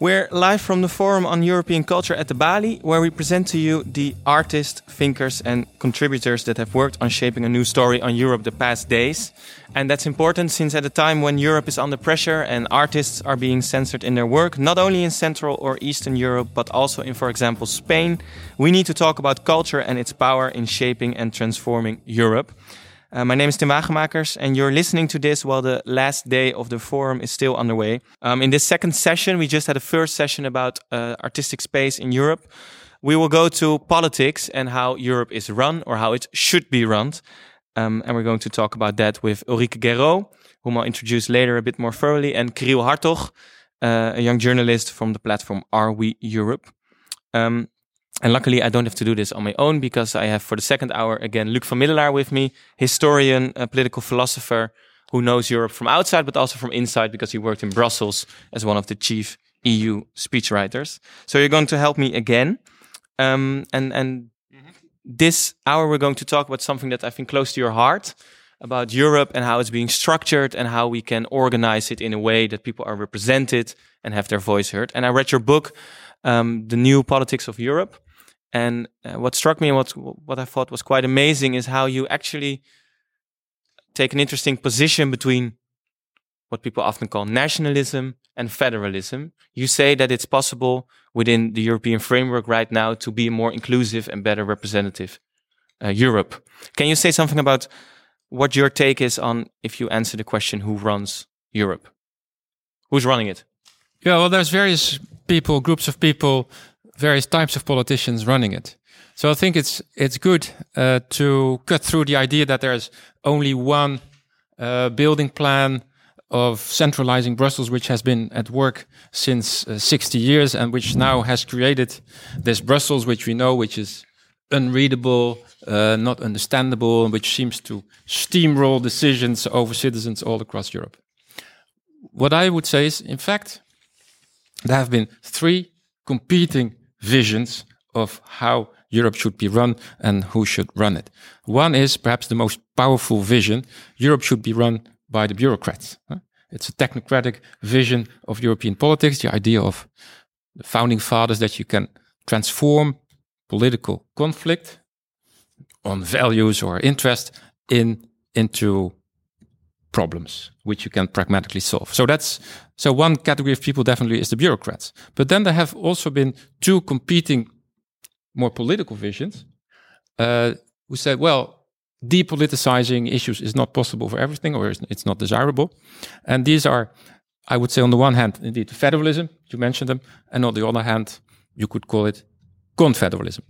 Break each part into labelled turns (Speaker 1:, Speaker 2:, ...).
Speaker 1: We're live from the Forum on European Culture at the Balie, where we present to you the artists, thinkers, and contributors that have worked on shaping a new story on Europe the past days. And that's important since at a time when Europe is under pressure and artists are being censored in their work, not only in Central or Eastern Europe, but also in, for example, Spain, we need to talk about culture and its power in shaping and transforming Europe. Uh, my name is Tim Wagemakers, and you're listening to this while the last day of the forum is still underway. Um, in this second session, we just had a first session about uh, artistic space in Europe. We will go to politics and how Europe is run or how it should be run. Um, and we're going to talk about that with Ulrike Guérot, whom I'll introduce later a bit more thoroughly, and Kirill Hartog, uh, a young journalist from the platform Are We Europe? Um, and luckily, I don't have to do this on my own because I have for the second hour again Luc van Middelaar with me, historian, a political philosopher who knows Europe from outside but also from inside because he worked in Brussels as one of the chief EU speechwriters. So you're going to help me again. Um, and and this hour we're going to talk about something that I think close to your heart about Europe and how it's being structured and how we can organize it in a way that people are represented and have their voice heard. And I read your book, um, The New Politics of Europe. And uh, what struck me and what what I thought was quite amazing is how you actually take an interesting position between what people often call nationalism and federalism. You say that it's possible within the European framework right now to be a more inclusive and better representative uh, Europe. Can you say something about what your take is on if you answer the question who runs Europe? Who's running it?
Speaker 2: Yeah, well, there's various people, groups of people various types of politicians running it. So I think it's it's good uh, to cut through the idea that there's only one uh, building plan of centralizing Brussels, which has been at work since uh, 60 years and which now has created this Brussels, which we know, which is unreadable, uh, not understandable, and which seems to steamroll decisions over citizens all across Europe. What I would say is, in fact, there have been three competing visions of how Europe should be run and who should run it. One is perhaps the most powerful vision Europe should be run by the bureaucrats. It's a technocratic vision of European politics, the idea of the founding fathers that you can transform political conflict on values or interest in into problems which you can pragmatically solve. So that's so one category of people definitely is the bureaucrats. But then there have also been two competing more political visions uh, who said, well, depoliticizing issues is not possible for everything or it's not desirable. And these are, I would say, on the one hand, indeed, federalism, you mentioned them, and on the other hand, you could call it confederalism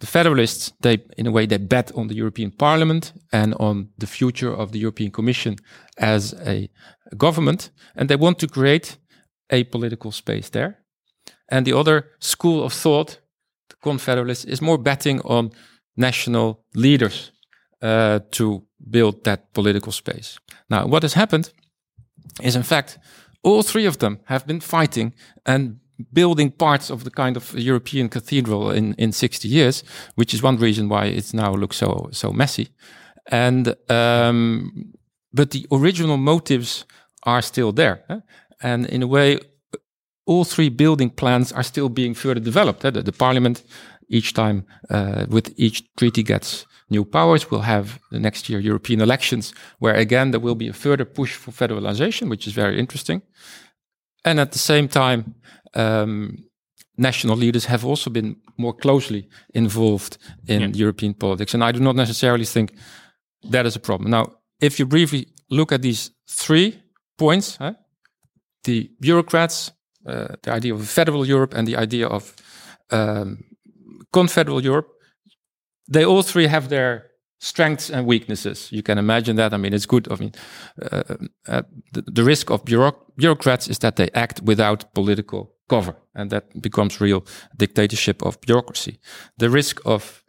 Speaker 2: the Federalists, they, in a way, they bet on the European Parliament and on the future of the European Commission as a government, and they want to create a political space there. And the other school of thought, the Confederalists, is more betting on national leaders uh, to build that political space. Now, what has happened is, in fact, all three of them have been fighting and building parts of the kind of European cathedral in, in 60 years, which is one reason why it now looks so, so messy. And, um, but the original motives are still there. Eh? And in a way, all three building plans are still being further developed. Eh? The, the, parliament, each time uh, with each treaty gets new powers. We'll have the next year European elections, where again there will be a further push for federalization, which is very interesting. And at the same time, um, national leaders have also been more closely involved in yeah. European politics. And I do not necessarily think that is a problem. Now, if you briefly look at these three points, huh, the bureaucrats, uh, the idea of federal Europe, and the idea of um, confederal Europe, they all three have their strengths and weaknesses. You can imagine that. I mean, it's good. I mean, uh, uh, the, the, risk of bureaucrats is that they act without political cover, and that becomes real dictatorship of bureaucracy. The risk of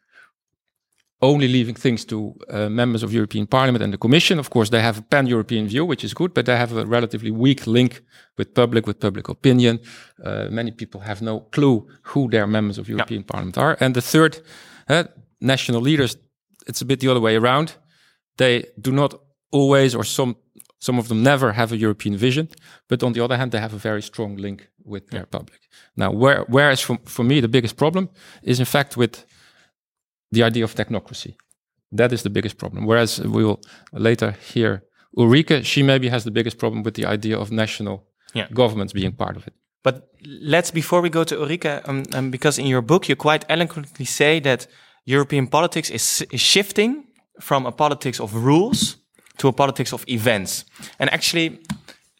Speaker 2: only leaving things to uh, members of European Parliament and the Commission. Of course, they have a pan-European view, which is good, but they have a relatively weak link with public, with public opinion. Uh, many people have no clue who their members of European yeah. Parliament are. And the third, uh, national leaders, it's a bit the other way around. They do not always, or some Some of them never have a European vision, but on the other hand, they have a very strong link with their public. Now, where, whereas for, for me, the biggest problem is in fact with the idea of technocracy. That is the biggest problem. Whereas we will later hear Ulrike, she maybe has the biggest problem with the idea of national
Speaker 1: Yeah.
Speaker 2: governments being part of it.
Speaker 1: But let's, before we go to Ulrike, um, um, because in your book you quite eloquently say that European politics is, is shifting from a politics of rules to a politics of events. And actually,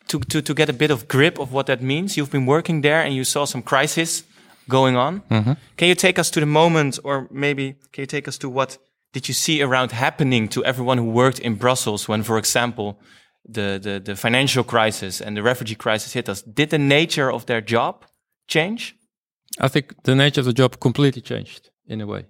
Speaker 1: to, to, to get a bit of grip of what that means, you've been working there and you saw some crisis going on. Mm-hmm. Can you take us to the moment, or maybe can you take us to what did you see around happening to everyone who worked in Brussels when, for example, the, the, the financial crisis and the refugee crisis hit us? Did the nature of their job change?
Speaker 2: I think the nature of the job completely changed in a way.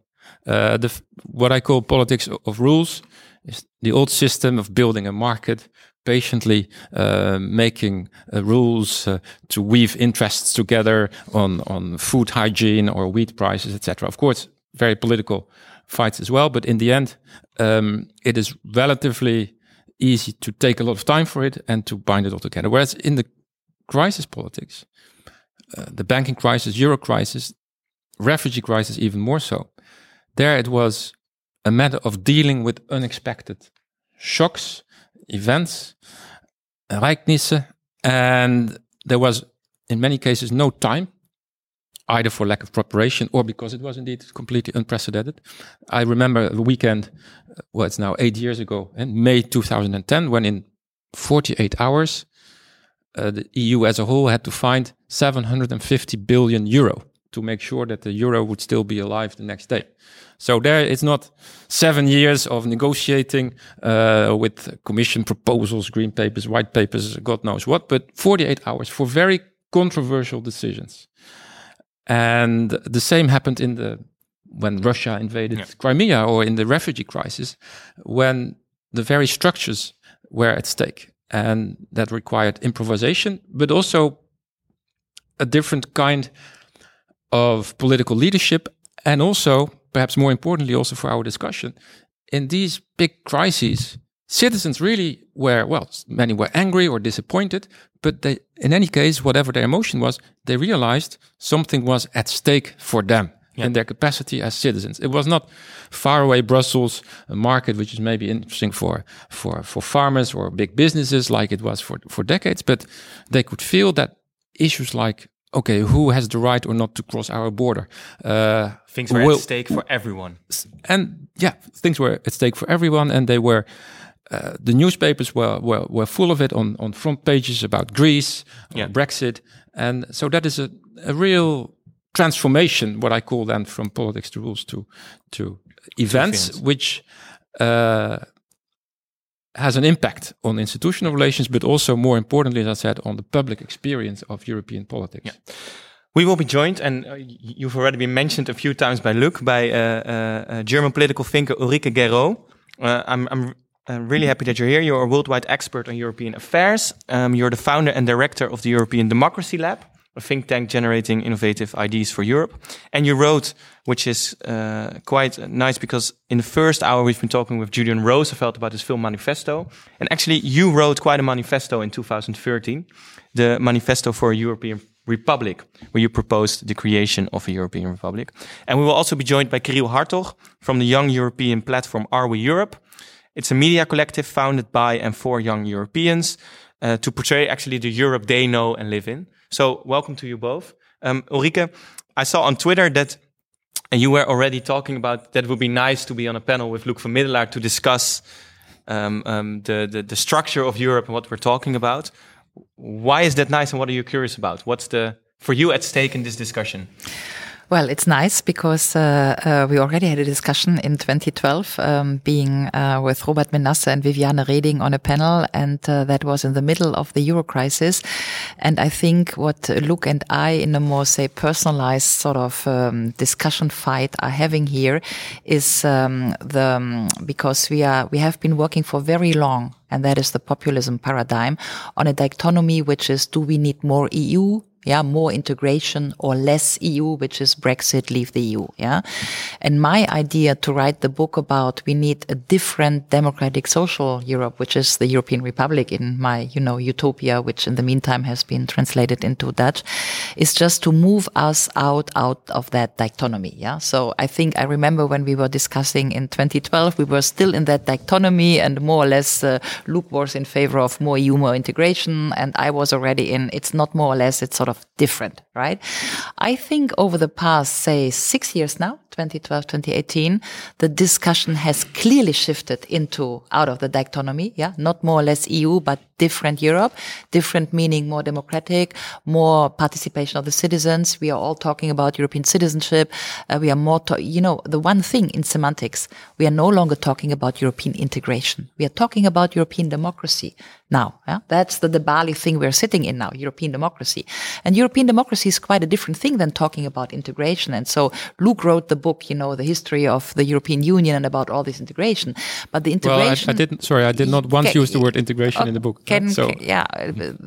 Speaker 2: Uh, the, what I call politics of rules is the old system of building a market, patiently uh, making uh, rules uh, to weave interests together on on food hygiene or wheat prices, etc. Of course, very political fights as well, but in the end, um, it is relatively easy to take a lot of time for it and to bind it all together. Whereas in the crisis politics, uh, the banking crisis, euro crisis, refugee crisis, even more so. There it was a matter of dealing with unexpected shocks, events, ereignisse, and there was, in many cases, no time, either for lack of preparation or because it was indeed completely unprecedented. I remember a weekend, well, it's now eight years ago, in May 2010, when in 48 hours, uh, the EU as a whole had to find 750 billion euro to make sure that the euro would still be alive the next day. So there, it's not seven years of negotiating uh, with commission proposals, green papers, white papers, God knows what, but 48 hours for very controversial decisions. And the same happened in the when Russia invaded
Speaker 1: Yeah.
Speaker 2: Crimea or in the refugee crisis, when the very structures were at stake, and that required improvisation, but also a different kind of political leadership, and also, perhaps more importantly, also for our discussion, in these big crises, citizens really were well, many were angry or disappointed, but they, in any case, whatever their emotion was, they realized something was at stake for them in their capacity as citizens. It was not far away Brussels a market, which is maybe interesting for for for farmers or big businesses, like it was for for decades. But they could feel that issues like okay, who has the right or not to cross our border? Uh,
Speaker 1: Things were
Speaker 2: will-
Speaker 1: at stake for everyone.
Speaker 2: and yeah, things were at stake for everyone, and they were. Uh, the newspapers were, were were full of it on on front pages about Greece,
Speaker 1: Yeah.
Speaker 2: Brexit, and so that is a, a real transformation. What I call then from politics to rules to to events,
Speaker 1: events.
Speaker 2: which uh, has an impact on institutional relations, but also more importantly, as I said, on the public experience of European politics.
Speaker 1: We will be joined, and uh, you've already been mentioned a few times by Luc, by uh, uh, uh, German political thinker Ulrike Guérot. Uh, I'm, I'm really happy that you're here. You're a worldwide expert on European affairs. Um, you're the founder and director of the European Democracy Lab, a think tank generating innovative ideas for Europe. And you wrote, which is uh, quite nice because in the first hour we've been talking with Julian Rosefeldt about his film Manifesto. And actually, you wrote quite a manifesto in 2013, the Manifesto for a European Republic, where you proposed the creation of a European Republic. And we will also be joined by Kirill Hartog from the Young European platform Are We Europe? It's a media collective founded by and for young Europeans uh, to portray actually the Europe they know and live in. So, welcome to you both. Um, Ulrike, I saw on Twitter that you were already talking about that it would be nice to be on a panel with Luc van Middelaar to discuss um, um, the, the the structure of Europe and what we're talking about. Why is that nice, and what are you curious about? What's the for you at stake in this discussion?
Speaker 3: Well, it's nice because uh, uh, we already had a discussion in 2012, um, being uh, with Robert Menasse and Viviane Reding on a panel, and uh, that was in the middle of the Euro crisis. And I think what Luc and I, in a more say personalized sort of um, discussion fight, are having here is um, the um, because we are we have been working for very long and that is the populism paradigm on a dichotomy, which is do we need more EU yeah, more integration or less EU, which is Brexit, leave the EU, yeah. And my idea to write the book about we need a different democratic social Europe, which is the European Republic in my, you know, utopia, which in the meantime has been translated into Dutch, is just to move us out, out of that dichotomy, yeah. So I think I remember when we were discussing in 2012, we were still in that dichotomy and more or less uh, Luc was in favor of more EU, more integration. And I was already in, it's not more or less, it's sort of different, right? I think over the past, say, six years now, 2012, 2018, the discussion has clearly shifted into out of the dichotomy. Yeah. Not more or less EU, but different Europe, different meaning more democratic, more participation of the citizens. We are all talking about European citizenship. Uh, we are more, you know, the one thing in semantics, we are no longer talking about European integration. We are talking about European democracy now. Yeah? That's the, the Balie thing we're sitting in now, European democracy. And European democracy is quite a different thing than talking about integration. And so Luc wrote the book, you know, the history of the European Union and about all this integration. But the integration.
Speaker 2: Well, I, I didn't, sorry, I did not once use the word integration in the book.
Speaker 3: Can, so. Can, yeah,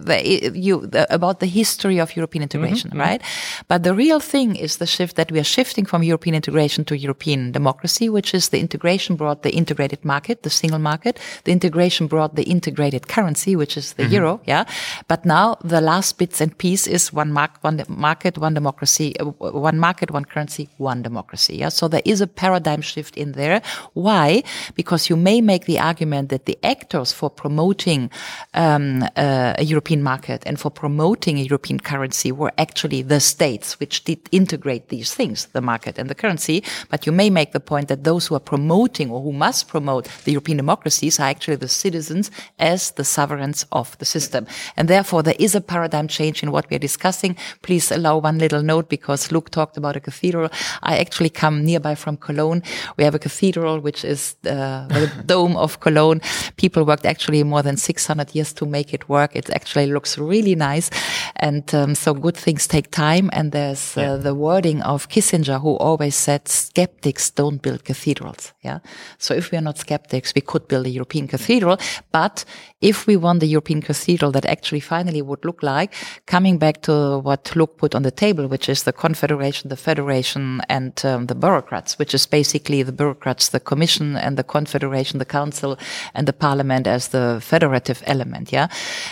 Speaker 3: the, you, the, about the history of European integration, mm -hmm, right? Mm -hmm. But the real thing is the shift that we are shifting from European integration to European democracy, which is the integration brought the integrated market, the single market. The integration brought the integrated currency which is the mm -hmm. euro. Yeah. But now the last bits and piece is one mark, one market, one democracy, uh, one market, one currency, one democracy. Yeah. So there is a paradigm shift in there. Why? Because you may make the argument that the actors for promoting um, uh, a European market and for promoting a European currency were actually the states, which did integrate these things, the market and the currency. But you may make the point that those who are promoting or who must promote the European democracies are actually the citizens as the sovereigns of the system. And therefore, there is a paradigm change in what we are discussing. Please allow one little note because Luc talked about a cathedral. I actually come nearby from Cologne. We have a cathedral, which is uh, the dome of Cologne. People worked actually more than 600 years to make it work. It actually looks really nice. And um, so good things take time. And there's uh, the wording of Kissinger, who always said skeptics don't build cathedrals. Yeah. So if we are not skeptics, we could build a European cathedral. But if we want the European cathedral that actually finally would look like, coming back to what Luc put on the table, which is the confederation, the federation, and um, the bureaucrats, which is basically the bureaucrats, the commission and the confederation, the council and the parliament as the federative element. Yeah.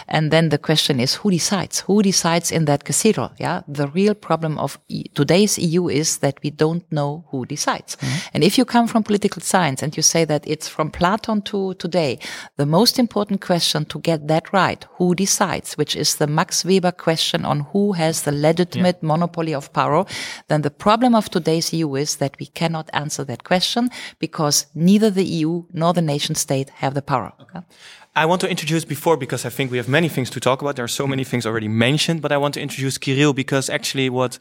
Speaker 3: And then the question is who decides? Who decides in that cathedral? Yeah. The real problem of e today's EU is that we don't know who decides. Mm -hmm. And if you come from political science and you say that it's from Platon to today, the most important question question to get that right. Who decides? Which is the Max Weber question on who has the legitimate yeah. monopoly of power. Then the problem of today's EU is that we cannot answer that question because neither the EU nor the nation state have the power. Okay.
Speaker 1: I want to introduce before because I think we have many things to talk about. There are so many things already mentioned, but I want to introduce Kirill because actually what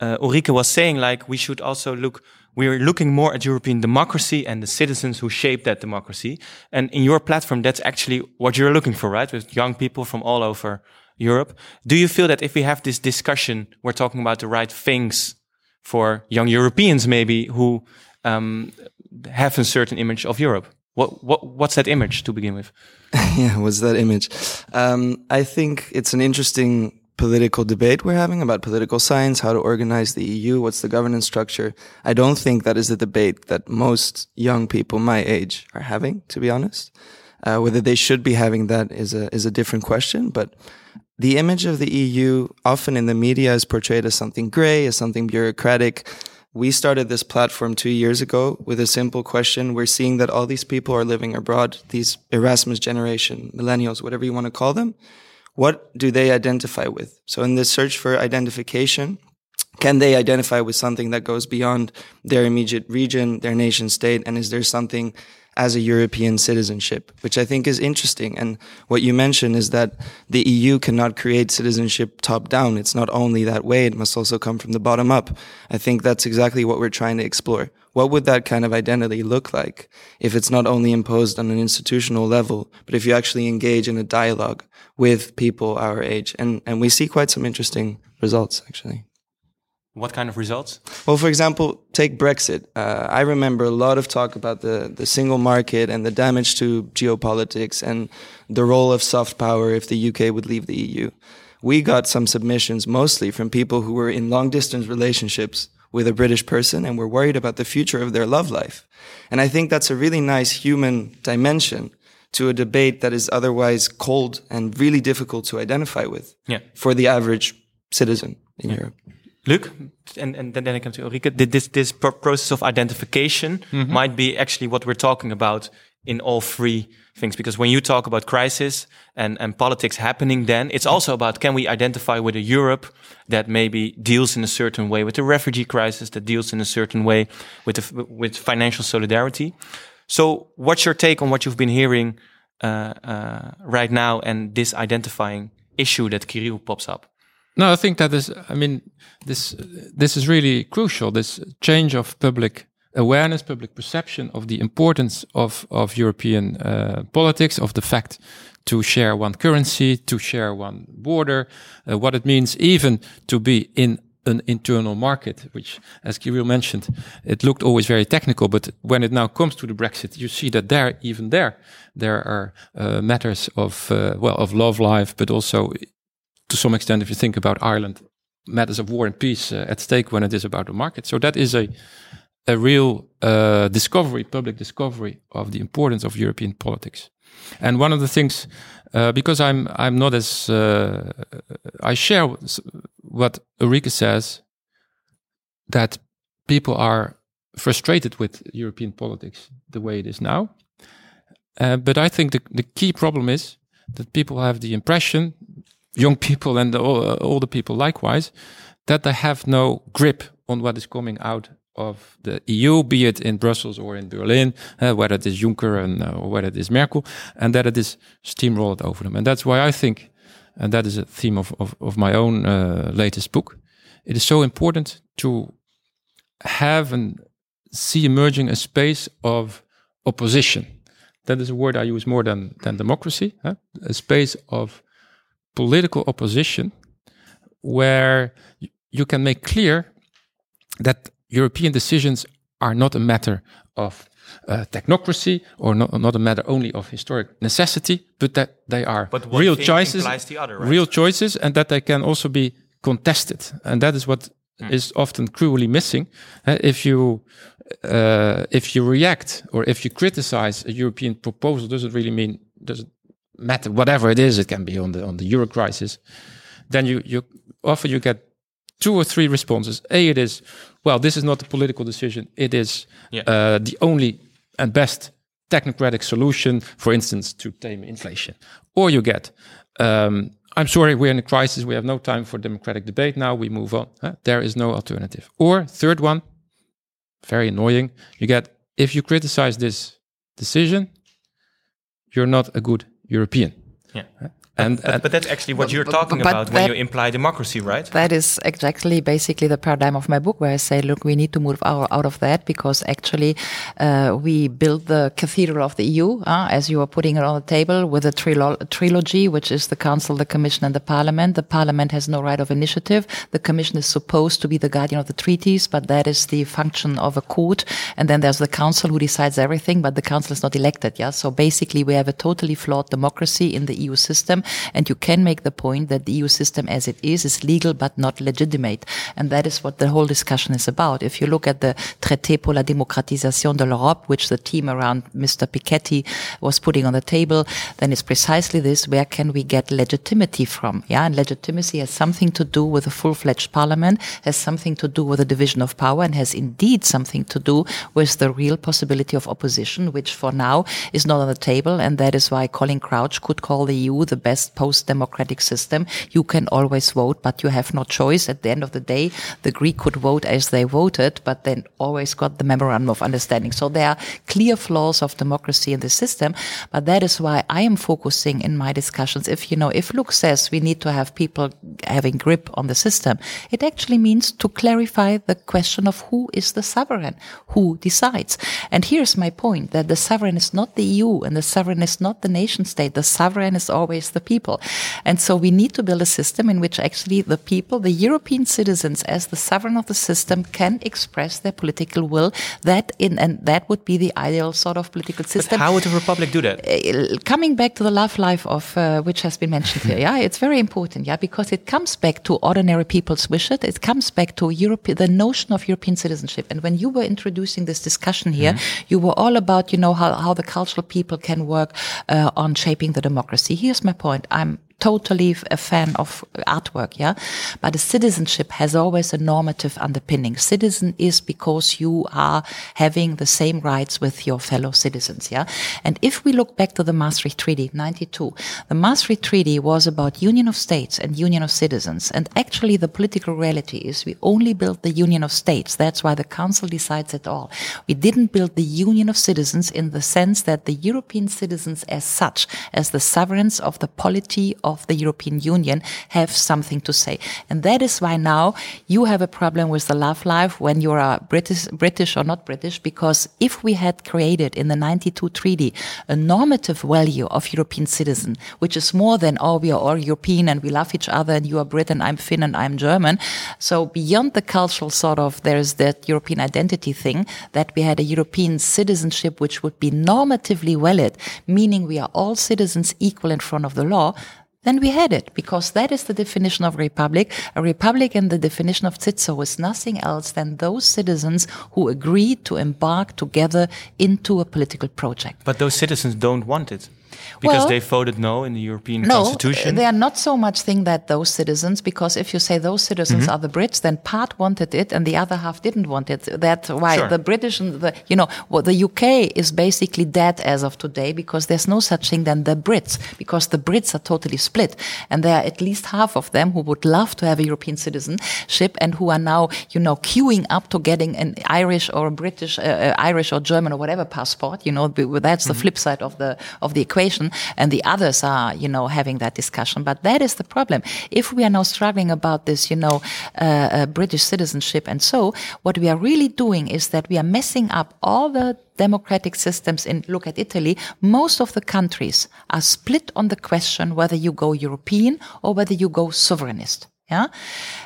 Speaker 1: uh, Ulrike was saying, like we should also look we're looking more at European democracy and the citizens who shape that democracy. And in your platform, that's actually what you're looking for, right? With young people from all over Europe. Do you feel that if we have this discussion, we're talking about the right things for young Europeans, maybe who um, have a certain image of Europe? What, what, what's that image to begin with?
Speaker 4: yeah, what's that image? Um, I think it's an interesting political debate we're having about political science, how to organize the EU, what's the governance structure. I don't think that is a debate that most young people my age are having, to be honest. Uh, whether they should be having that is a is a different question. But the image of the EU, often in the media, is portrayed as something gray, as something bureaucratic. We started this platform two years ago with a simple question. We're seeing that all these people are living abroad, these Erasmus generation, millennials, whatever you want to call them what do they identify with? So in this search for identification, can they identify with something that goes beyond their immediate region, their nation state? And is there something as a European citizenship, which I think is interesting. And what you mentioned is that the EU cannot create citizenship top down. It's not only that way. It must also come from the bottom up. I think that's exactly what we're trying to explore. What would that kind of identity look like if it's not only imposed on an institutional level, but if you actually engage in a dialogue with people our age? And, and we see quite some interesting results, actually.
Speaker 1: What kind of results?
Speaker 4: Well, for example, take Brexit. Uh, I remember a lot of talk about the, the single market and the damage to geopolitics and the role of soft power if the UK would leave the EU. we got some submissions mostly from people who were in long distance relationships with a British person and were worried about the future of their love life. And I think that's a really nice human dimension to a debate that is otherwise cold and really difficult to identify with
Speaker 1: Yeah.
Speaker 4: for the average citizen in Europe.
Speaker 1: Luc, and, and then I come to Ulrike. Th- This, this pro- process of identification might be actually what we're talking about in all three things. Because when you talk about crisis and, and politics happening, then it's also about can we identify with a Europe that maybe deals in a certain way with the refugee crisis, that deals in a certain way with the, with financial solidarity. So, what's your take on what you've been hearing uh, uh, right now and this identifying issue that Kirill pops up?
Speaker 2: No, I think that is. I mean, this this is really crucial. This change of public awareness, public perception of the importance of of European uh, politics, of the fact to share one currency, to share one border, uh, what it means even to be in an internal market, which, as Kirill mentioned, it looked always very technical, but when it now comes to the Brexit, you see that there, even there, there are uh, matters of uh, well of love life, but also to some extent, if you think about Ireland, matters of war and peace uh, at stake when it is about the market. So that is a a real uh, discovery, public discovery of the importance of European politics. And one of the things, uh, because I'm I'm not as uh, I share what Ulrike says, that people are frustrated with European politics the way it is now. Uh, but I think the, the key problem is that people have the impression young people and uh, older people likewise, that they have no grip on what is coming out of the EU, be it in Brussels or in Berlin, uh, whether it is Juncker and, uh, or whether it is Merkel, and that it is steamrolled over them. And that's why I think, and that is a theme of, of, of my own uh, latest book, it is so important to have and see emerging a space of opposition. That is a word I use more than, than democracy, huh? a space of political opposition where you can make clear that European decisions are not a matter of uh, technocracy or not, not a matter only of historic necessity, but that they are
Speaker 1: But
Speaker 2: real choices,
Speaker 1: the other, right?
Speaker 2: real choices, and that they can also be contested. And that is what is often cruelly missing. Uh, if you uh, if you react or if you criticize a European proposal, does it really mean does it matter whatever it is? It can be on the on the euro crisis. Then you you often you get two or three responses. A, it is well, this is not a political decision. It is
Speaker 1: Yeah.
Speaker 2: uh, the only and best technocratic solution, for instance, to tame inflation. Or you get, um, I'm sorry, we're in a crisis. We have no time for democratic debate now. We move on. Huh? There is no alternative. Or third one, very annoying. You get if you criticize this decision, you're not a good European.
Speaker 1: Yeah.
Speaker 2: And,
Speaker 1: But, but that's actually what you're talking about when you imply democracy, right?
Speaker 3: That is exactly basically the paradigm of my book, where I say, look, we need to move out, out of that because actually uh, we built the cathedral of the EU, uh, as you are putting it on the table, with a trilo- trilogy, which is the Council, the Commission, and the Parliament. The Parliament has no right of initiative. The Commission is supposed to be the guardian of the treaties, but that is the function of a court. And then there's the Council who decides everything, but the Council is not elected. Yeah. So basically, we have a totally flawed democracy in the EU system, and you can make the point that the EU system as it is is legal but not legitimate. And that is what the whole discussion is about. If you look at the Traité pour la démocratisation de l'Europe, which the team around Mr. Piketty was putting on the table, then it's precisely this, where can we get legitimacy from? Yeah, and legitimacy has something to do with a full-fledged parliament, has something to do with a division of power, and has indeed something to do with the real possibility of opposition, which for now is not on the table. And that is why Colin Crouch could call the EU the best post-democratic system. You can always vote, but you have no choice. At the end of the day, the Greek could vote as they voted, but then always got the memorandum of understanding. So there are clear flaws of democracy in the system. But that is why I am focusing in my discussions. If, you know, if Luc says we need to have people having grip on the system, it actually means to clarify the question of who is the sovereign, who decides. And here's my point that the sovereign is not the EU and the sovereign is not the nation state. The sovereign is always the the people. And so we need to build a system in which actually the people, the European citizens, as the sovereign of the system, can express their political will. That in and that would be the ideal sort of political system.
Speaker 1: But how would a republic do that?
Speaker 3: Uh, coming back to the love life of uh, which has been mentioned here, yeah, it's very important, yeah, because it comes back to ordinary people's wishes. It comes back to Europe, the notion of European citizenship. And when you were introducing this discussion here, mm-hmm. you were all about, you know, how, how the cultural people can work uh, on shaping the democracy. Here's my point. I'm totally a fan of artwork, yeah. But a citizenship has always a normative underpinning. Citizen is because you are having the same rights with your fellow citizens, yeah. And if we look back to the Maastricht Treaty, 92, the Maastricht Treaty was about union of states and union of citizens. And actually the political reality is we only built the union of states. That's why the council decides it all. We didn't build the union of citizens in the sense that the European citizens as such, as the sovereigns of the polity of the European Union have something to say. And that is why now you have a problem with the love life when you are British, British or not British, because if we had created in the 92 treaty a normative value of European citizen, which is more than, oh, we are all European and we love each other and you are Brit and I'm Finn and I'm German. So beyond the cultural sort of, there's that European identity thing that we had a European citizenship which would be normatively valid, meaning we are all citizens equal in front of the law then we had it because that is the definition of republic. A republic in the definition of Cicero is nothing else than those citizens who agree to embark together into a political project.
Speaker 1: But those citizens don't want it because
Speaker 3: well,
Speaker 1: they voted no in the European
Speaker 3: no,
Speaker 1: Constitution.
Speaker 3: They are not so much think that those citizens, because if you say those citizens mm-hmm. are the Brits, then part wanted it and the other half didn't want it. That's why sure. the British and the, you know, well, the UK is basically dead as of today because there's no such thing than the Brits, because the Brits are totally split. And there are at least half of them who would love to have a European citizenship and who are now, you know, queuing up to getting an Irish or a British, uh, uh Irish or German or whatever passport. You know, that's the mm-hmm. flip side of the, of the equation and the others are, you know, having that discussion. But that is the problem. If we are now struggling about this, you know, uh, uh, British citizenship and so, what we are really doing is that we are messing up all the democratic systems in look at Italy, most of the countries are split on the question whether you go European or whether you go sovereignist. Yeah.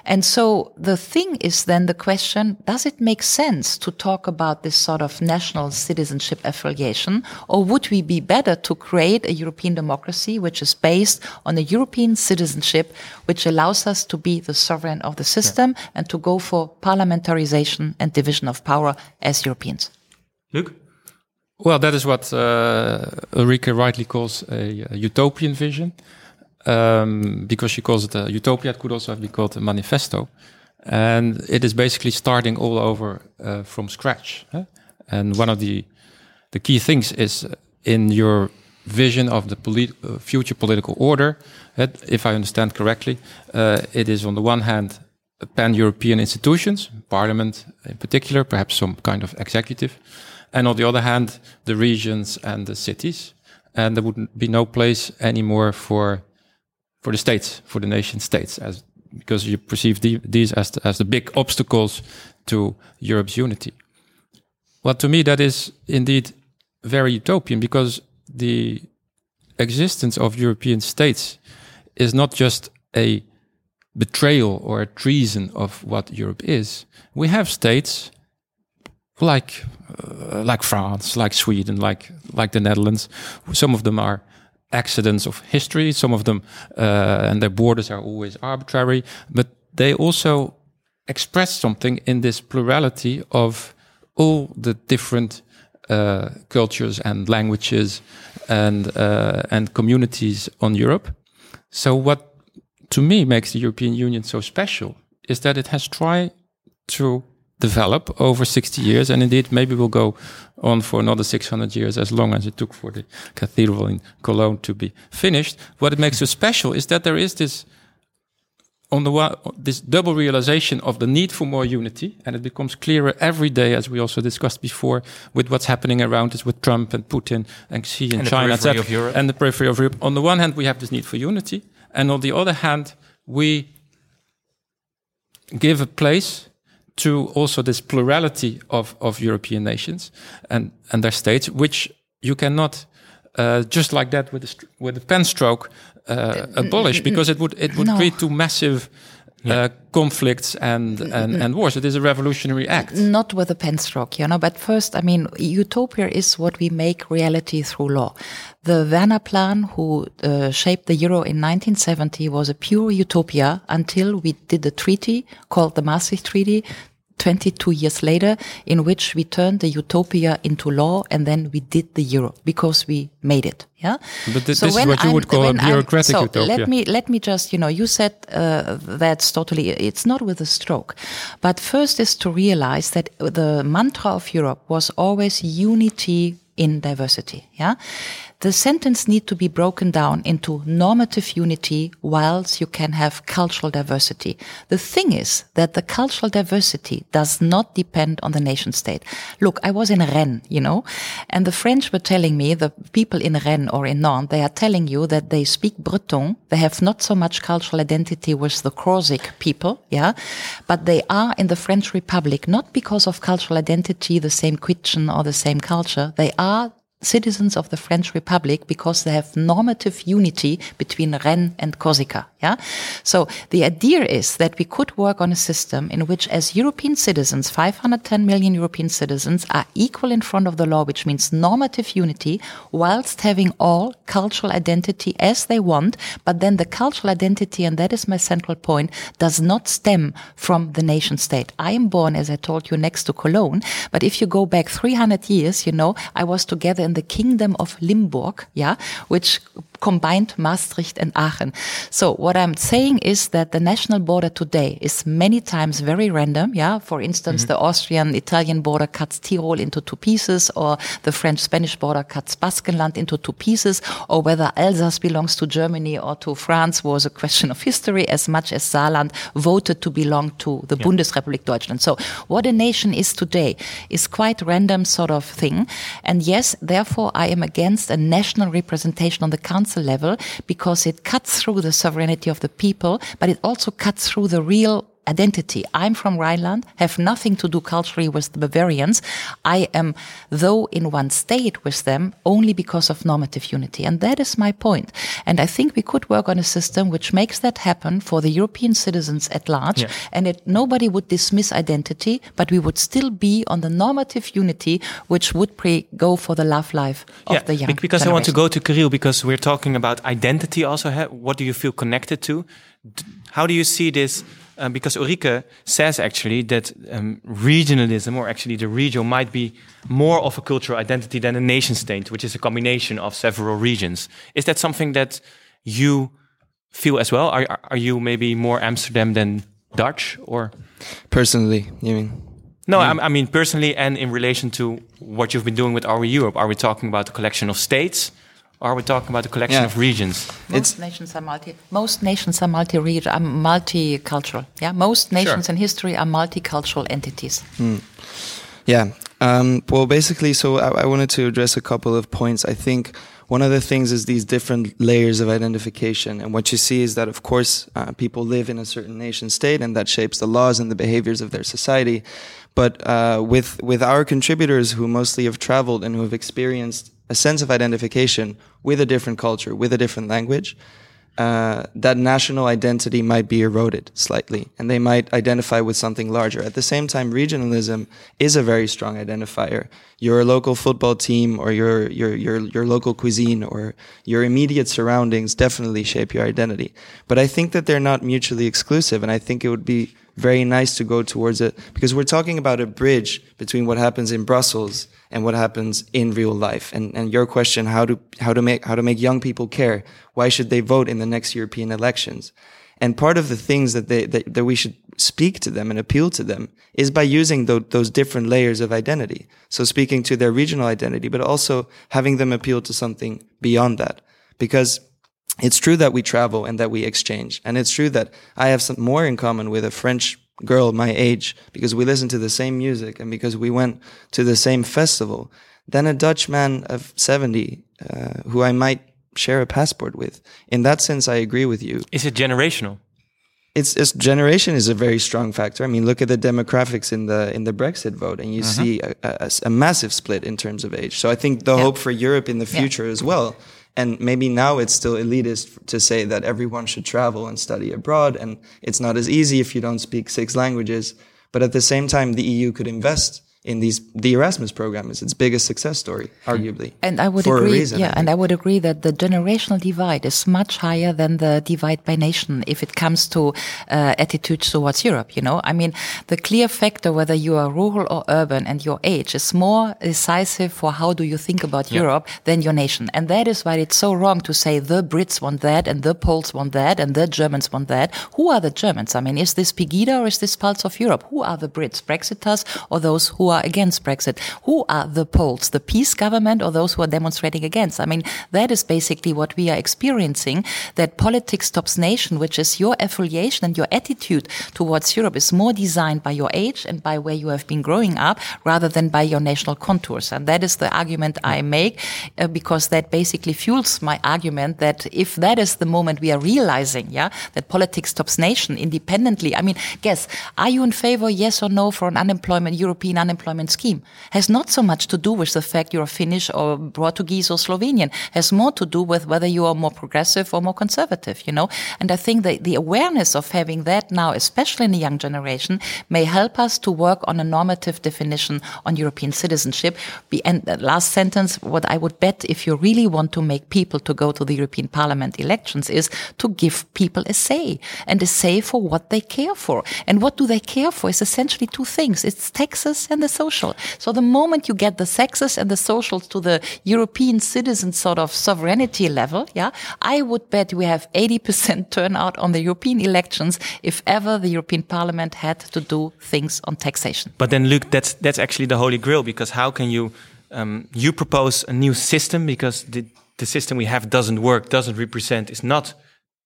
Speaker 3: And so the thing is then the question, does it make sense to talk about this sort of national citizenship affiliation? Or would we be better to create a European democracy which is based on a European citizenship, which allows us to be the sovereign of the system yeah. and to go for parliamentarization and division of power as Europeans?
Speaker 1: Luc?
Speaker 2: Well, that is what uh, Ulrike rightly calls a, a utopian vision um, because she calls it a utopia. It could also be called a manifesto. And it is basically starting all over uh, from scratch. Huh? And one of the the key things is in your vision of the polit uh, future political order, if I understand correctly, uh, it is on the one hand pan-European institutions, Parliament in particular, perhaps some kind of executive, and on the other hand, the regions and the cities. And there would be no place anymore for for the states, for the nation states, as because you perceive the, these as the, as the big obstacles to Europe's unity. Well, to me, that is indeed very utopian because the existence of European states is not just a betrayal or a treason of what Europe is. We have states like uh, like France, like Sweden, like like the Netherlands. Some of them are accidents of history. Some of them, uh, and their borders are always arbitrary, but they also express something in this plurality of all the different uh, cultures and languages and uh, and communities on Europe. So, what to me makes the European Union so special is that it has tried to develop over 60 years. And indeed, maybe we'll go on for another 600 years, as long as it took for the cathedral in Cologne to be finished. What it makes so special is that there is this, on the one, this double realization of the need for more unity, and it becomes clearer every day, as we also discussed before, with what's happening around us with Trump and Putin and Xi and,
Speaker 1: and
Speaker 2: China,
Speaker 1: etc.,
Speaker 2: and the periphery of Europe. On the one hand, we have this need for unity, and on the other hand, we give a place to also this plurality of, of European nations and, and their states, which you cannot uh, just like that with the, with the pen stroke uh, abolish because it would it would
Speaker 3: No.
Speaker 2: lead to massive uh, conflicts and, and and wars. It is a revolutionary act.
Speaker 3: not with a pen stroke, you know. But first, I mean, utopia is what we make reality through law. The Werner Plan, who uh, shaped the euro in 1970, was a pure utopia until we did the treaty called the Maastricht Treaty. 22 years later, in which we turned the utopia into law and then we did the euro because we made it. Yeah.
Speaker 2: But thi- this is what you
Speaker 3: I'm-
Speaker 2: would call a
Speaker 3: I'm-
Speaker 2: bureaucratic
Speaker 3: so
Speaker 2: utopia.
Speaker 3: Let me let me just you know you said uh, that's totally it's not with a stroke, but first is to realize that the mantra of Europe was always unity in diversity. Yeah, the sentence need to be broken down into normative unity, whilst you can have cultural diversity. The thing is that the cultural diversity does not depend on the nation state. Look, I was in Rennes, you know, and the French were telling me, the people in Rennes or in Nantes, they are telling you that they speak Breton. They have not so much cultural identity with the Corsic people, yeah, but they are in the French Republic not because of cultural identity, the same kitchen or the same culture. They are citizens of the French Republic because they have normative unity between Rennes and Corsica. Yeah. So the idea is that we could work on a system in which as European citizens, 510 million European citizens are equal in front of the law, which means normative unity whilst having all cultural identity as they want. But then the cultural identity, and that is my central point, does not stem from the nation state. I am born, as I told you, next to Cologne. But if you go back 300 years, you know, I was together in the kingdom of Limburg, yeah, which combined Maastricht and Aachen. So what I'm saying is that the national border today is many times very random. Yeah. For instance, mm-hmm. the Austrian Italian border cuts Tyrol into two pieces or the French Spanish border cuts Baskenland into two pieces or whether Alsace belongs to Germany or to France was a question of history as much as Saarland voted to belong to the Bundesrepublik Deutschland. So what a nation is today is quite random sort of thing. And yes, therefore I am against a national representation on the council level because it cuts through the sovereignty of the people, but it also cuts through the real identity. I'm from Rhineland, have nothing to do culturally with the Bavarians. I am, though, in one state with them only because of normative unity. And that is my point. And I think we could work on a system which makes that happen for the European citizens at large.
Speaker 1: Yeah.
Speaker 3: And it, nobody would dismiss identity, but we would still be on the normative unity, which would pre- go for the love life of the young
Speaker 1: bec- because I want to go to Kirill because we're talking about identity also. What do you feel connected to? How do you see this? Um, because Ulrike says actually that um, regionalism, or actually the region, might be more of a cultural identity than a nation state, which is a combination of several regions. Is that something that you feel as well? Are, are you maybe more Amsterdam than Dutch, or
Speaker 4: Personally, you mean?
Speaker 1: no? I, I mean personally, and in relation to what you've been doing with Are We Europe. Are we talking about a collection of states? Or are we talking about a collection
Speaker 4: Yeah.
Speaker 1: of regions?
Speaker 3: Most nations are multi. Most nations are multi. Are multicultural. Yeah, most nations in history are multicultural entities.
Speaker 4: Yeah. Um, well, basically, so I, I wanted to address a couple of points. I think one of the things is these different layers of identification. And what you see is that, of course, uh, people live in a certain nation state and that shapes the laws and the behaviors of their society. But uh, with, with our contributors who mostly have traveled and who have experienced a sense of identification with a different culture, with a different language, uh, that national identity might be eroded slightly, and they might identify with something larger. At the same time, regionalism is a very strong identifier. Your local football team, or your your your your local cuisine, or your immediate surroundings definitely shape your identity. But I think that they're not mutually exclusive, and I think it would be very nice to go towards it because we're talking about a bridge between what happens in Brussels and what happens in real life. And and your question how to how to make how to make young people care. Why should they vote in the next European elections? And part of the things that they that, that we should speak to them and appeal to them is by using tho- those different layers of identity. So speaking to their regional identity, but also having them appeal to something beyond that. Because it's true that we travel and that we exchange. And it's true that I have some more in common with a French girl my age because we listen to the same music and because we went to the same festival than a Dutch man of 70 uh, who I might share a passport with. In that sense, I agree with you.
Speaker 1: Is it generational?
Speaker 4: it's, it's generation is a very strong factor. I mean, look at the demographics in the in the Brexit vote, and you
Speaker 3: Mm-hmm.
Speaker 4: see a, a, a massive split in terms of age. So I think the hope for Europe in the
Speaker 3: Yeah.
Speaker 4: future as well. And maybe now it's still elitist to say that everyone should travel and study abroad, and it's not as easy if you don't speak six languages. But at the same time, the EU could invest in these. The Erasmus program is its biggest success story, arguably.
Speaker 3: And I would
Speaker 4: for
Speaker 3: agree,
Speaker 4: a reason.
Speaker 3: yeah,
Speaker 4: I
Speaker 3: and. I would agree that the generational divide is much higher than the divide by nation if it comes to uh, attitudes towards Europe. You know, I mean, the clear factor whether you are rural or urban and your age is more decisive for how do you think about Europe than your nation, and that is why it's so wrong to say the Brits want that and the Poles want that and the Germans want that. Who are the Germans? I mean, is this Pegida or is this Pulse of Europe? Who are the Brits, Brexiters, or those who are against Brexit? Who are the Poles, the PiS government, or those who are demonstrating against? I mean, that is basically what we are experiencing. That politics stops nation, which is your affiliation and your attitude towards Europe, is more designed by your age and by where you have been growing up, rather than by your national contours. And that is the argument I make, uh, because that basically fuels my argument that if that is the moment we are realizing, yeah, that politics stops nation independently. I mean, guess, are you in favor, yes or no, for an unemployment, European unemployment scheme? Has not so much to do with the fact you're Finnish or Portuguese or Slovenian. Has more to do with whether you are more progressive or more conservative, you know? And I think that the awareness of having that now, especially in the young generation, may help us to work on a normative definition on European citizenship. And last sentence, what I would bet if you really want to make people to go to the European Parliament elections is to give people a say and a say for what they care for. And what do they care for is essentially two things. It's taxes and the social. So the moment you get the taxes and the socials to the European citizen sort of sovereignty level, yeah, I would bet we have 80% turnout on the European elections if ever the European Parliament had to do things on taxation.
Speaker 1: But then, Luc, that's that's actually the holy grail because how can you um, you propose a new system because the the system we have doesn't work, doesn't represent, is not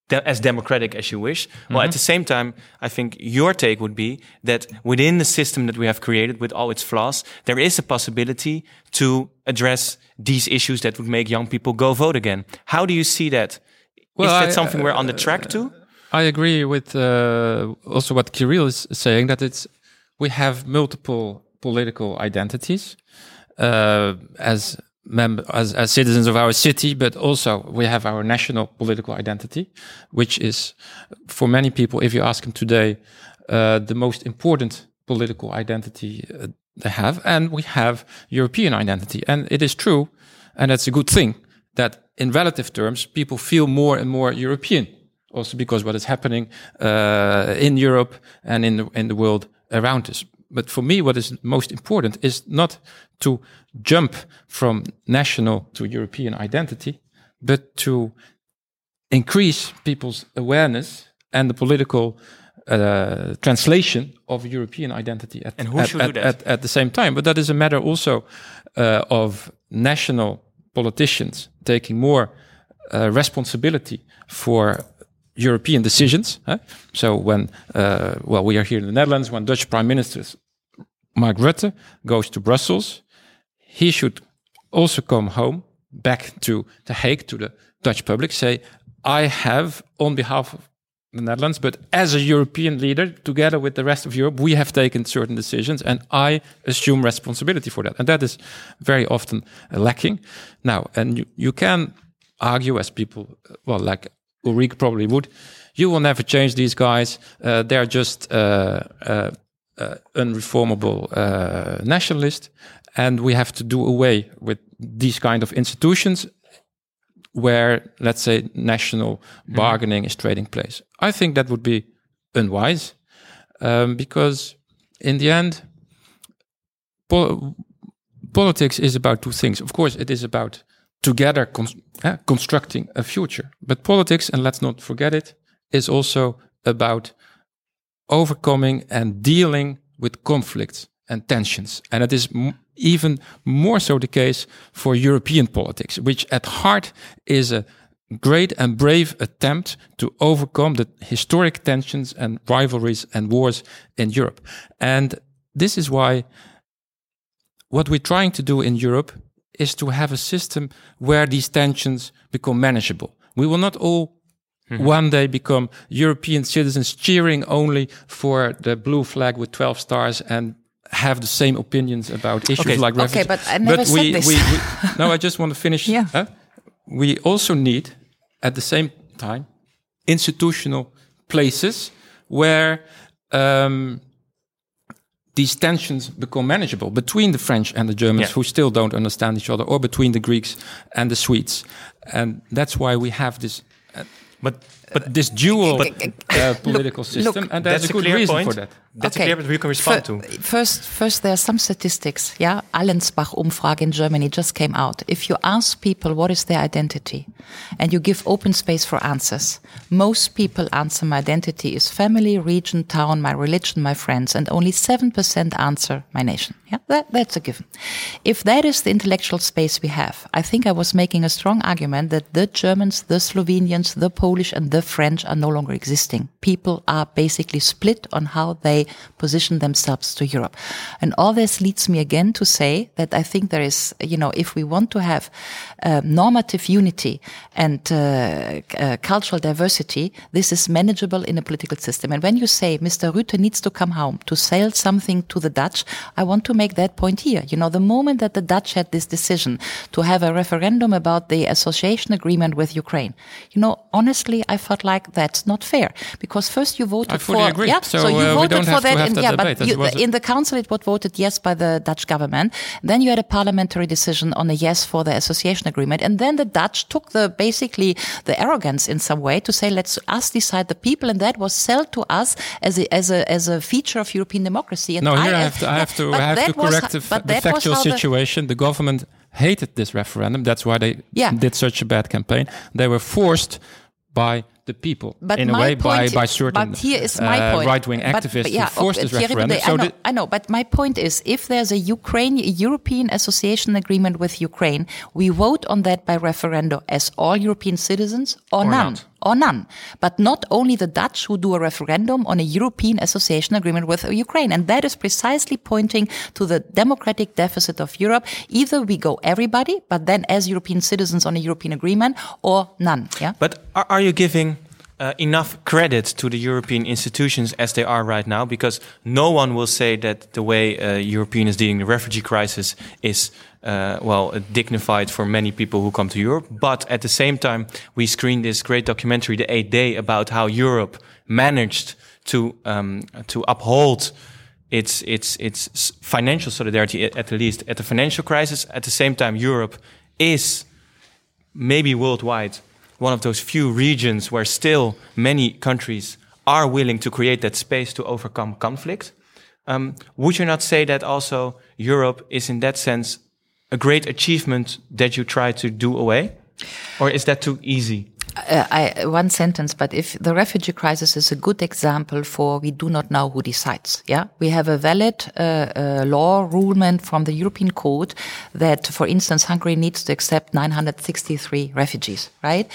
Speaker 1: de- as democratic as you wish. Well, at the same time, I think your take would be that within the system that we have created, with all its flaws, there is a possibility to address these issues that would make young people go vote again. How do you see that?
Speaker 2: Well,
Speaker 1: is that
Speaker 2: I-
Speaker 1: something we're on the track to?
Speaker 2: I agree with uh, also what Kirill is saying that it's we have multiple political identities uh, as as as citizens of our city, but also we have our national political identity, which is for many people, if you ask them today, uh, the most important political identity uh, they have, and we have European identity, and it is true, and that's a good thing that in relative terms people feel more and more European also because what is happening uh, in Europe and in the, in the world around us. But for me, what is most important is not to jump from national to European identity, but to increase people's awareness and the political uh, translation of European identity at, at, at? At, at the same time. But that is a matter also uh, of national politicians taking more uh, responsibility for European decisions. Huh? So when, uh, well, we are here in the Netherlands, when Dutch Prime Minister Mark Rutte goes to Brussels, he should also come home back to The Hague, to the Dutch public, say, I have, on behalf of the Netherlands, but as a European leader, together with the rest of Europe, we have taken certain decisions and I assume responsibility for that. And that is very often lacking. Now, and you, you can argue as people, uh, well, like Ulrike probably would, you will never change these guys. Uh, they're just uh, uh, uh, unreformable uh, nationalists. And we have to do away with these kind of institutions where, let's say, national bargaining is trading place. I think that would be unwise um, because, in the end, pol- politics is about two things. Of course, it is about together con- eh, constructing a future, but politics, and let's not forget it, is also about overcoming and dealing with conflicts and tensions. And it is even more so the case for European politics, which at heart is a great and brave attempt to overcome the historic tensions and rivalries and wars in Europe. And this is why what we're trying to do in Europe is to have a system where these tensions become manageable. We will not all one day become European citizens cheering only for the blue flag with 12 stars and have the same opinions about issues
Speaker 1: Okay.
Speaker 2: like
Speaker 3: Okay,
Speaker 2: refugees.
Speaker 3: but I never said
Speaker 2: we,
Speaker 3: this.
Speaker 2: We, we, no, I just want to finish.
Speaker 3: Yeah.
Speaker 2: huh? We also need, at the same time, institutional places where um, these tensions become manageable between the French and the Germans
Speaker 1: Yeah.
Speaker 2: who still don't understand each other, or between the Greeks and the Swedes. And that's why we have this uh,
Speaker 1: But but
Speaker 2: this dual uh, political system,
Speaker 3: look,
Speaker 2: and there's
Speaker 1: that's
Speaker 2: a good
Speaker 1: clear
Speaker 2: reason
Speaker 1: point.
Speaker 2: for that.
Speaker 1: That's a clear point we can respond
Speaker 3: Fir-
Speaker 1: to.
Speaker 3: First, first, there are some statistics. Yeah, Allensbach umfrage in Germany just came out. If you ask people what is their identity, and you give open space for answers, most people answer my identity is family, region, town, my religion, my friends, and only seven percent answer my nation. Yeah, that, that's a given. If that is the intellectual space we have, I think I was making a strong argument that the Germans, the Slovenians, the Polish, and the French are no longer existing. People are basically split on how they position themselves to Europe. And all this leads me again to say that I think there is, you know, if we want to have uh, normative unity and uh, uh, cultural diversity, this is manageable in a political system. And when you say Mr. Rutte needs to come home to sell something to the Dutch, I want to make that point here. You know, the moment that the Dutch had this decision to have a referendum about the association agreement with Ukraine, you know, honestly, I felt like that's not fair because first you voted
Speaker 2: I fully
Speaker 3: for
Speaker 2: agree.
Speaker 3: yeah,
Speaker 2: So,
Speaker 3: you
Speaker 2: uh, we
Speaker 3: voted
Speaker 2: don't
Speaker 3: for that,
Speaker 2: that
Speaker 3: yeah,
Speaker 2: debate.
Speaker 3: but you, in the council it was voted yes by the Dutch government. Then you had a parliamentary decision on a yes for the association agreement, and then the Dutch took the basically the arrogance in some way to say let's us decide the people, and that was sold to us as a as a as a feature of European democracy. And
Speaker 2: No, here I,
Speaker 3: I,
Speaker 2: have to, I have to, I have
Speaker 3: that
Speaker 2: to
Speaker 3: was-
Speaker 2: correct the,
Speaker 3: but
Speaker 2: the
Speaker 3: was
Speaker 2: factual
Speaker 3: how the-
Speaker 2: situation. The government hated this referendum. That's why they
Speaker 3: Yeah.
Speaker 2: did such a bad campaign. They were forced by the people
Speaker 3: But
Speaker 2: in a way by, by certain
Speaker 3: but here is my
Speaker 2: uh,
Speaker 3: point.
Speaker 2: right-wing
Speaker 3: But-
Speaker 2: activists
Speaker 3: but yeah,
Speaker 2: to force
Speaker 3: okay,
Speaker 2: this referendum. So
Speaker 3: I, know, I know, but my point is, if there's a Ukraine, European Association Agreement with Ukraine, we vote on that by referendum as all European citizens or, none.
Speaker 1: not.
Speaker 3: Or none. But not only the Dutch who do a referendum on a European Association Agreement with Ukraine. And that is precisely pointing to the democratic deficit of Europe. Either we go everybody, but then as European citizens on a European agreement, or none. Yeah.
Speaker 1: But are, you giving uh, enough credit to the European institutions as they are right now? Because no one will say that the way uh, European is dealing the refugee crisis is uh, well dignified for many people who come to Europe. But at the same time, we screened this great documentary, The Eighth Day, about how Europe managed to um, to uphold its its its financial solidarity at, at the least at the financial crisis. At the same time, Europe is maybe worldwide one of those few regions where still many countries are willing to create that space to overcome conflict. Um, would you not say that also Europe is in that sense a great achievement that you try to do away? Or is that too easy?
Speaker 3: Uh, I, one sentence, but if the refugee crisis is a good example for we do not know who decides. Yeah, we have a valid uh, uh, law rulement from the European Court that, for instance, Hungary needs to accept 963 refugees. Right?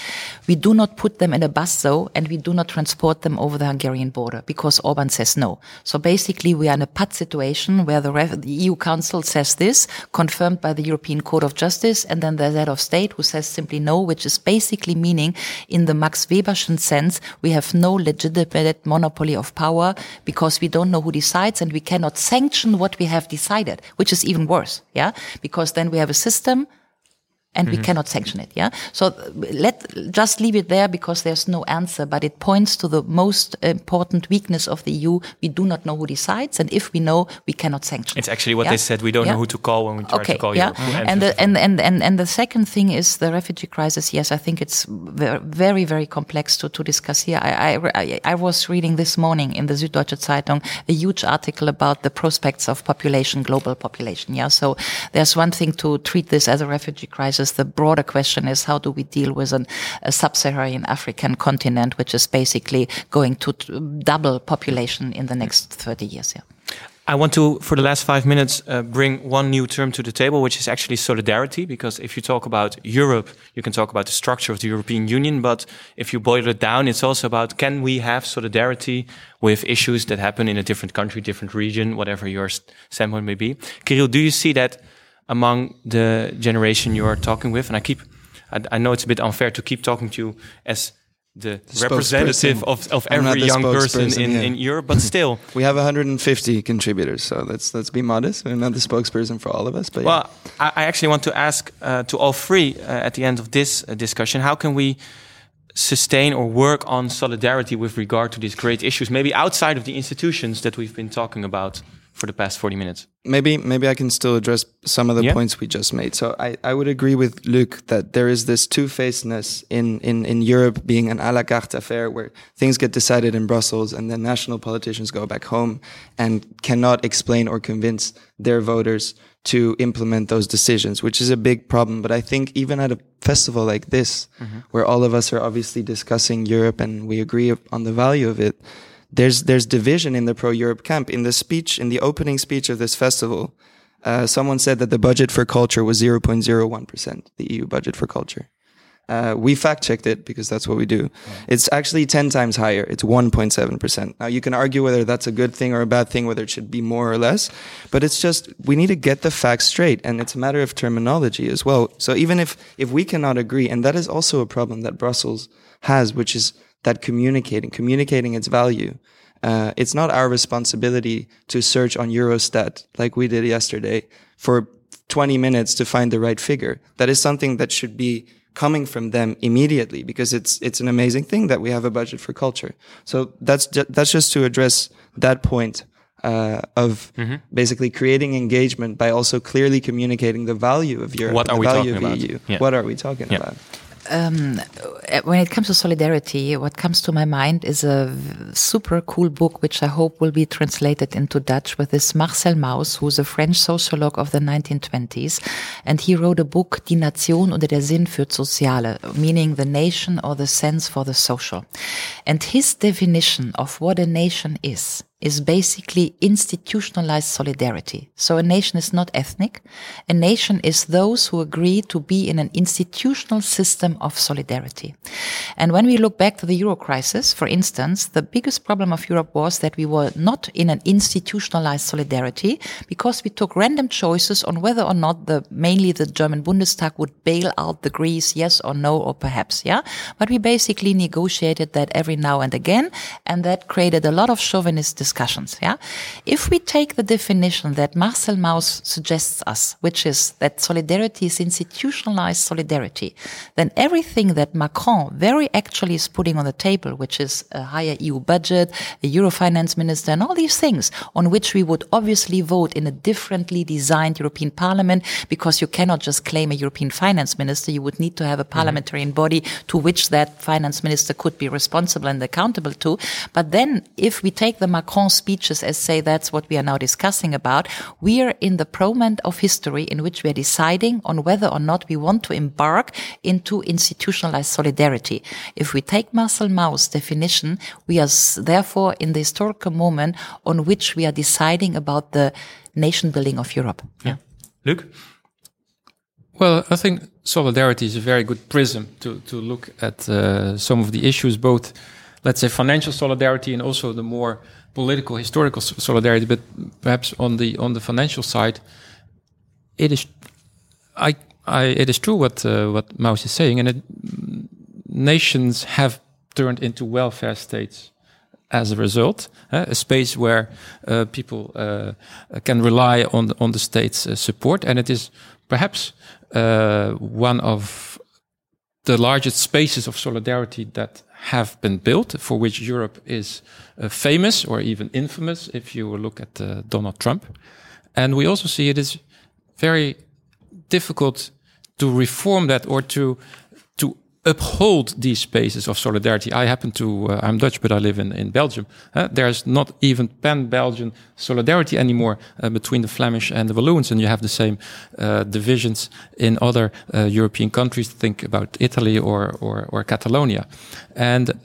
Speaker 3: We do not put them in a bus though, and we do not transport them over the Hungarian border because Orban says no. So basically, we are in a PUT situation where the, the EU Council says this, confirmed by the European Court of Justice, and then there's head of state who says simply no, which is basically meaning in the Max Weberschen sense, we have no legitimate monopoly of power because we don't know who decides and we cannot sanction what we have decided, which is even worse. Yeah. Because then we have a system and we mm-hmm. cannot sanction it. Yeah. So let just leave it there because there's no answer, but it points to the most important weakness of the EU. We do not know who decides, and if we know, we cannot sanction.
Speaker 1: It's actually what
Speaker 3: Yeah?
Speaker 1: they said. We don't
Speaker 3: Yeah.
Speaker 1: know who to call when we try
Speaker 3: okay,
Speaker 1: to call
Speaker 3: yeah.
Speaker 1: Europe. Who
Speaker 3: mm-hmm.
Speaker 1: And
Speaker 3: the, and, and, and, and the second thing is the refugee crisis. Yes, I think it's very, very complex to, to discuss here. I, I, I- I was reading this morning in the Süddeutsche Zeitung a huge article about the prospects of population, global population. Yeah. So there's one thing to treat this as a refugee crisis. The broader question is how do we deal with an, a sub-Saharan African continent, which is basically going to double population in the next 30 years. Yeah.
Speaker 1: I want to, for the last five minutes, uh, bring one new term to the table, which is actually solidarity. Because if you talk about Europe, you can talk about the structure of the European Union. But if you boil it down, it's also about can we have solidarity with issues that happen in a different country, different region, whatever your st- standpoint may be. Kirill, do you see that among the generation you are talking with? And I keep, I, I know it's a bit unfair to keep talking to you as the, representative of, of every young person in, yeah. in Europe, but still.
Speaker 4: we have 150 contributors, so let's let's be modest. We're not the spokesperson for all of us. But
Speaker 1: well, yeah. I, I, actually want to ask uh, to all three uh, at the end of this uh, discussion: How can we sustain or work on solidarity with regard to these great issues, maybe outside of the institutions that we've been talking about? For the past 40 minutes.
Speaker 4: Maybe maybe I can still address some of the yeah. points we just made. So I, I would agree with Luc that there is this two-facedness in, in, in Europe being an a la carte affair where things get decided in Brussels and then national politicians go back home and cannot explain or convince their voters to implement those decisions, which is a big problem. But I think even at a festival like this, mm-hmm. where all of us are obviously discussing Europe and we agree on the value of it, there's there's division in the pro Europe camp. In the speech, in the opening speech of this festival, uh, someone said that the budget for culture was 0.01 percent, the EU budget for culture. Uh, we fact checked it because that's what we do. It's actually 10 times higher. It's 1.7%. Now you can argue whether that's a good thing or a bad thing, whether it should be more or less, but it's just, we need to get the facts straight and it's a matter of terminology as well. So even if, if we cannot agree, and that is also a problem that Brussels has, which is that communicating, communicating its value. Uh, it's not our responsibility to search on Eurostat like we did yesterday for 20 minutes to find the right figure. That is something that should be coming from them immediately because it's it's an amazing thing that we have a budget for culture. So that's ju- that's just to address that point uh, of mm-hmm. basically creating engagement by also clearly communicating the value of Europe.
Speaker 1: What are we talking about?
Speaker 4: Yeah. What are we talking yeah. about?
Speaker 3: Um, when it comes to solidarity, what comes to my mind is a super cool book, which I hope will be translated into Dutch with this Marcel Mauss, who's a French sociologue of the 1920s. And he wrote a book, Die Nation oder der Sinn für Soziale, meaning the nation or the sense for the social. And his definition of what a nation is is basically institutionalized solidarity. So a nation is not ethnic. A nation is those who agree to be in an institutional system of solidarity. And when we look back to the euro crisis, for instance, the biggest problem of Europe was that we were not in an institutionalized solidarity because we took random choices on whether or not the, mainly the German Bundestag would bail out the Greece, yes or no, or perhaps, yeah. But we basically negotiated that every now and again, and that created a lot of chauvinist discussions. Yeah. If we take the definition that Marcel Mauss suggests us, which is that solidarity is institutionalized solidarity, then everything that Macron very actually is putting on the table, which is a higher EU budget, a Euro finance minister, and all these things on which we would obviously vote in a differently designed European Parliament, because you cannot just claim a European finance minister. You would need to have a mm-hmm. parliamentary mm-hmm. body to which that finance minister could be responsible and accountable to. But then if we take the Macron speeches as say that's what we are now discussing about, we are in the moment of history in which we are deciding on whether or not we want to embark into institutionalized solidarity. If we take Marcel Mauss' definition, we are therefore in the historical moment on which we are deciding about the nation building of Europe.
Speaker 1: Yeah. Luc?
Speaker 2: Well, I think solidarity is a very good prism to, to look at uh, some of the issues, both, let's say, financial solidarity and also the more political historical solidarity, but perhaps on the on the financial side, it is I, I it is true what uh, what Mauss is saying, and it, nations have turned into welfare states as a result, uh, a space where uh, people uh, can rely on on the state's uh, support, and it is perhaps uh, one of the largest spaces of solidarity that have been built, for which Europe is uh, famous or even infamous if you look at uh, Donald Trump. And we also see it is very difficult to reform that or to to uphold these spaces of solidarity. I happen to, uh, I'm Dutch, but I live in, in Belgium. Uh, there's not even pan-Belgian solidarity anymore uh, between the Flemish and the Walloons, and you have the same uh, divisions in other uh, European countries. Think about Italy or, or, or Catalonia. And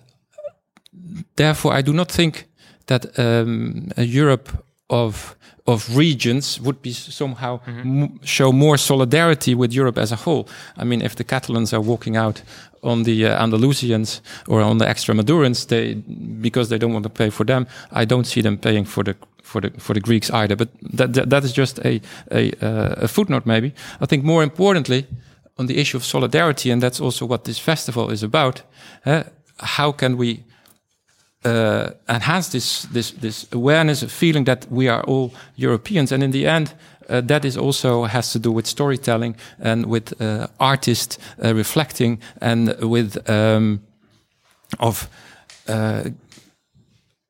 Speaker 2: therefore, I do not think that um, Europe of of regions would be somehow mm-hmm. show more solidarity with Europe as a whole. I mean, if the Catalans are walking out on the uh, Andalusians or on the Extremadurans, they because they don't want to pay for them, I don't see them paying for the for the for the Greeks either. But that that, that is just a a, uh, a footnote, maybe. I think more importantly, on the issue of solidarity, and that's also what this festival is about. Uh, how can we uh, enhance this this this awareness, of feeling that we are all Europeans, and in the end, uh, that is also has to do with storytelling and with uh, artists uh, reflecting and with um, of uh,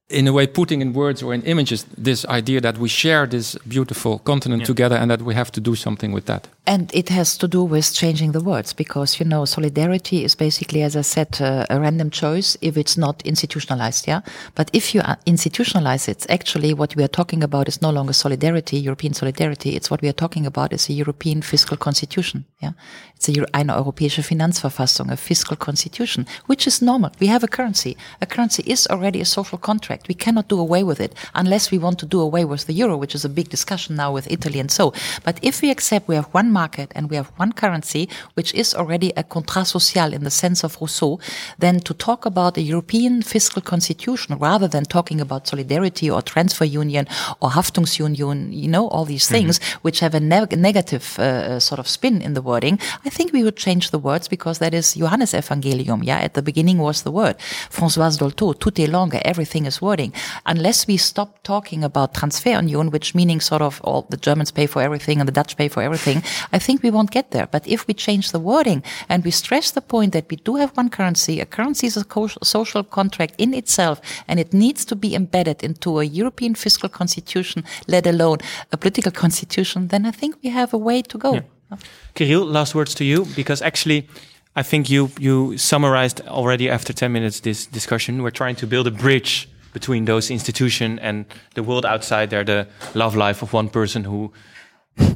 Speaker 2: in a way putting in words or in images this idea that we share this beautiful continent yeah. together and that we have to do something with that
Speaker 3: and it has to do with changing the words because you know solidarity is basically as i said uh, a random choice if it's not institutionalized yeah? But if you institutionalize it actually what we are talking about is no longer solidarity european solidarity. It's what we are talking about is a european fiscal constitution yeah? It's a eine europäische finanzverfassung a fiscal constitution which is normal. We have a currency. A currency is already a social contract. We cannot do away with it unless we want to do away with the euro, which is a big discussion now with Italy and so. But if we accept we have one market and we have one currency, which is already a contrat social in the sense of Rousseau, then to talk about a European fiscal constitution rather than talking about solidarity or transfer union or Haftungsunion, you know, all these things mm-hmm. which have a ne negative uh, uh, sort of spin in the wording, I think we would change the words because that is Johannes Evangelium. Yeah, at the beginning was the word. Françoise Dolto, tout est langue, everything is wording. Unless we stop talking about transfer union, which meaning sort of all the Germans pay for everything and the Dutch pay for everything, I think we won't get there. But if we change the wording and we stress the point that we do have one currency, a currency is a social contract in itself and it needs to be embedded into a European fiscal constitution, let alone a political constitution, then I think we have a way to go.
Speaker 1: Yeah. Kirill, last words to you, because actually, I think you you summarized already after 10 minutes this discussion. We're trying to build a bridge between those institutions and the world outside there, the love life of one person who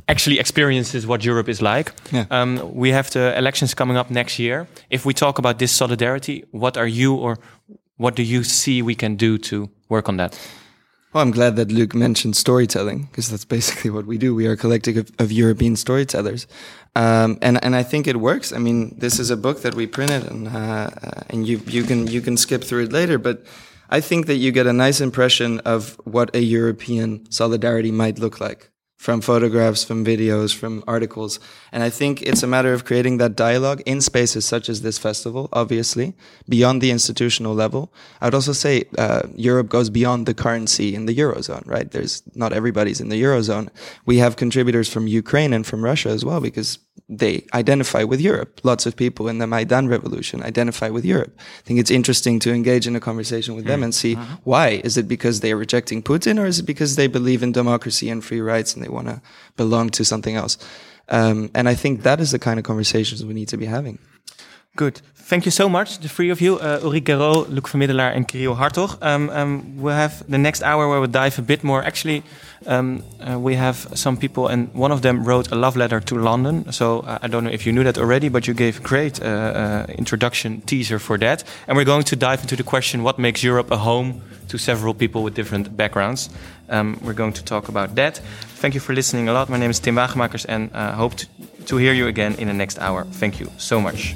Speaker 1: actually experiences what Europe is like. Yeah. Um, we have the elections coming up next year. If we talk about this solidarity, what are you or what do you see we can do to work on that?
Speaker 4: Well, I'm glad that Luc mentioned storytelling because that's basically what we do. We are a collective of, of European storytellers, um, and and I think it works. I mean, this is a book that we printed, and uh, and you you can you can skip through it later, but I think that you get a nice impression of what a European solidarity might look like from photographs, from videos, from articles. And I think it's a matter of creating that dialogue in spaces such as this festival, obviously, beyond the institutional level. I'd also say uh, Europe goes beyond the currency in the Eurozone, right? There's not everybody's in the Eurozone. We have contributors from Ukraine and from Russia as well, because they identify with Europe. Lots of people in the Maidan revolution identify with Europe. I think it's interesting to engage in a conversation with them mm. and see uh-huh. why. Is it because they're rejecting Putin or is it because they believe in democracy and free rights and they want to belong to something else? Um, and I think that is the kind of conversations we need to be having.
Speaker 1: Good. Thank you so much, the three of you, uh, Ulrike Guérot, Luc van Middelaar, and Kirill Hartog. Um, um, we'll have the next hour where we'll dive a bit more. Actually, um, uh, we have some people, and one of them wrote a love letter to London. So uh, I don't know if you knew that already, but you gave a great uh, uh, introduction teaser for that. And we're going to dive into the question: What makes Europe a home to several people with different backgrounds? Um, we're going to talk about that. Thank you for listening a lot. My name is Tim Wagemakers, and I uh, hope to, to hear you again in the next hour. Thank you so much.